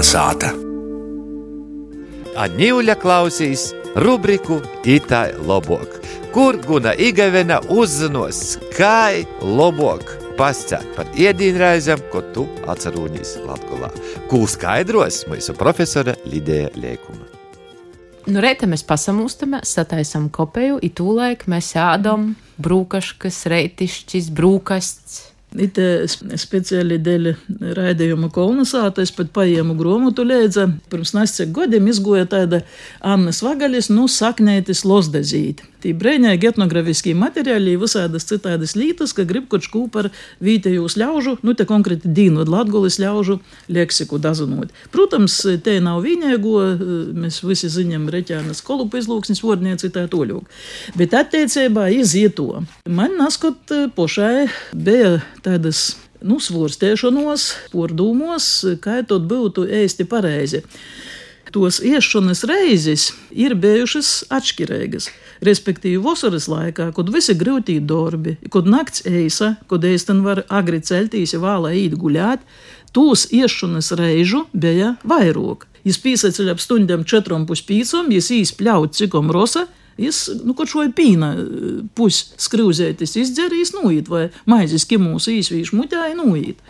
Kolnesāta. Aņūļa klausīs rubriku Itai Lobok, kur Guna Igavena uzzinos, kā Lobok pascēt par iedīnraizēm, ko tu atcerūņīs Latgulā. Kū skaidros mūsu profesora Lidēja Liekuma. Nu, reita mēs pasamūstamies, sataisam kopēju, itūlaik mēs ēdam brūkaškas, reitišķis, brūkasts. It speciāli dēļ raidījuma kolonizāta, es pat paņēmu grāmatu lēdza. Pirms nescek gadiem izgoja tāda Annas Vagalis, nu, saknētis losdezīti. Tī brēņēgi etnografiskie materiāli, visādas citādas lītas, ka grib kaut ko par vītējūs ļaužu, nu, te konkrēti dīnu latgulis ļaužu leksiku dazunot. Protams, te nav viņēgo, mēs visi ziņam reķēnas kolupu izlūksnis vordnieci tā toļūk. Bet attiecībā iziet to. Man naskot pošai bija tādas nu, svārstēšanos, pordūmos, kā tad būtu ēsti pareizi. Tos iešanas reizes ir bijušas atšķirīgas. Respektīvi, vasaras laikā, kad visi grūti darbi, kad nakts eisa, kad ēsten var agri celtīs, vēlā īt guļāt, tūs iešanas reižu bija vairāk. Jis pīsaceļ ap stundām četrām puspīcam, jis īspļaut cikom rosa, Jis nu, kaut ko pīna pusskrūzētis izdzerīs, nuīt, vai maizes kimūs īsvīšu muļāji nuīt.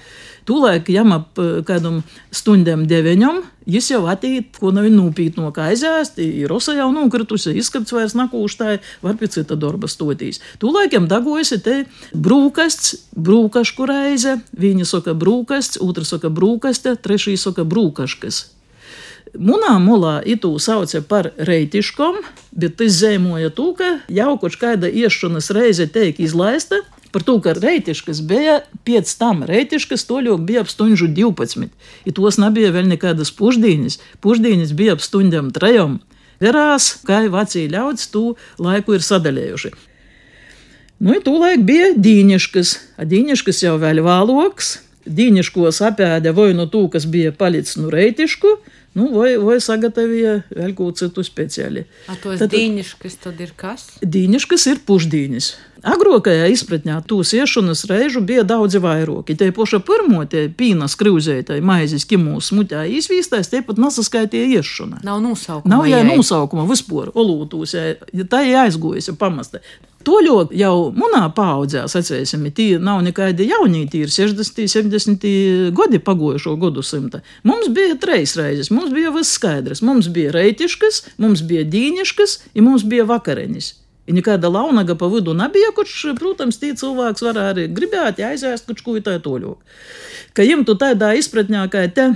Tūlēk jām ap kādam stundam deviņam, jis jau atīt, ko nav nūpīt no kā aizēst, ir rosa jau nokritusi, izskats vairs nakūštāji, var pie cita darba stotīs. Tūlēk jām dagojusi te brūkasts, brūkašku reize, viņa saka brūkasts, otra saka brūkaste, trešī saka brūkaškas. Munā mulā itu sauca par reitiškom, bet tas zīmoja to, ka jau kaut kāda iešanas reize tiek izlaista. Par to, ka reitiškas bija pēc tam, reitiškas toļok bija ap stundu 12. I tos nebija vēl nekādas pušdīņas. Pušdīņas bija ap stundām trejom. Verās, kā vecie ļaudis to laiku ir sadalījuši. Nu, tūlēk bija dīņiškas, a dīņiškas jau vēl vāloks. Dīņiškos apēda vai no tū, kas bija palicis no reitišku, Nu, vai, vai sagatavoja vēl ko citu speciāli. Tad dīņškas tad ir kas? Dīņškas ir pušdīņas. Agrākajā izpratnē tūs iešanas reižu bija daudz vairāk. Te paša pirmo tie pīnas krūzētai maizes kimūs smutā izvīstais, tie pat nesaskaitīja iešana. Nav nosaukuma. Nav jā, nosaukuma vispār, olūtūs, ja tā ir aizgojusi pamasta. Toļo jau manā paudzē, atcerēsim, tie nav nekādi jaunīti, ir 60, 70 gadi pagojušo gadu simta. Mums bija trīs reizes, mums bija viss skaidrs. Mums bija reitiškas, mums bija dīņiškas, un mums bija vakareņas. Ja nekāda launaga pa vidu nebija, kurš, protams, tie cilvēks var arī gribēt aizēst kaut ko tādu. Ka jums tu tādā izpratnē, kā te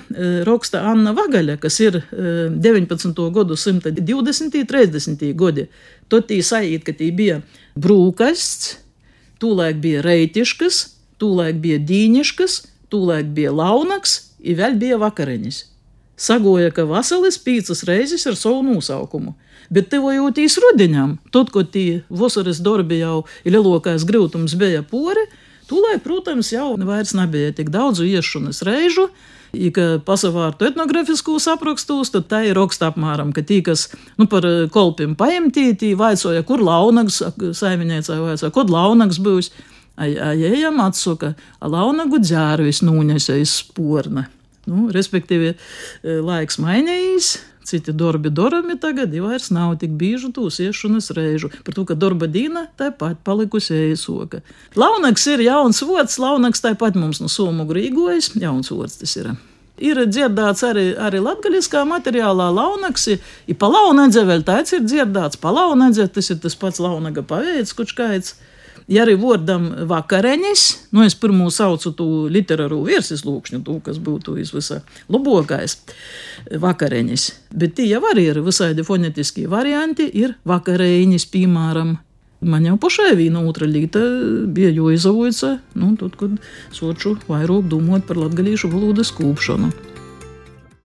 raksta Anna Vagaļa, kas ir 19. gadu 120. 30. gadi, tad tī sajūt, ka tī bija brūkasts, tūlēk bija reitiškas, tūlēk bija dīņiškas, tūlēk bija launaks, un vēl bija vakariņas. Sagoja, ka vasaras pīcas reizes ar savu nosaukumu. Bet tevojotīs rudenam, tad, kad tie vasaras darbi jau lielākais grūtums bija pori, tūlēk, protams, jau vairs nebija tik daudz iešanas reižu. Ja pasavārtu etnogrāfiskos aprakstos, tad tā ir raksta apmēram, ka tī, kas nu, par kolpiem paimtī, tī vaicoja, kur launags, saimniecei vaicoja, kur launags būs. Ejam atsaka, launagu dzērvis iz sporna. Nu, respektīvi, laiks mainījās, Citi darbi darami tagad, jau vairs nav tik bieži tūs iešanas reižu. Par to, ka darba dīna tāpat palikusi ēsoka. Launaks ir jauns vots, launaks tāpat mums no somu grīgojas, jauns vots tas ir. Ir dzirdēts arī, arī latgaļiskā materiālā launaks, ir pa launedze vēl tāds ir dzirdēts, pa launedze tas ir tas pats launaga paveids, kurš kaits ja arī vārdam vakareņas, nu es pirmo saucu to literāro viesis lūkšņu, to, kas būtu visvisa labākais vakareņas, bet tie jau arī ir visādi fonetiskie varianti, ir vakarēņas, piemēram. Man jau pašai viena otra līta bija jāizavoja, nu, tad, kad soču vairāk domāt par latgalīšu valodas kūpšanu.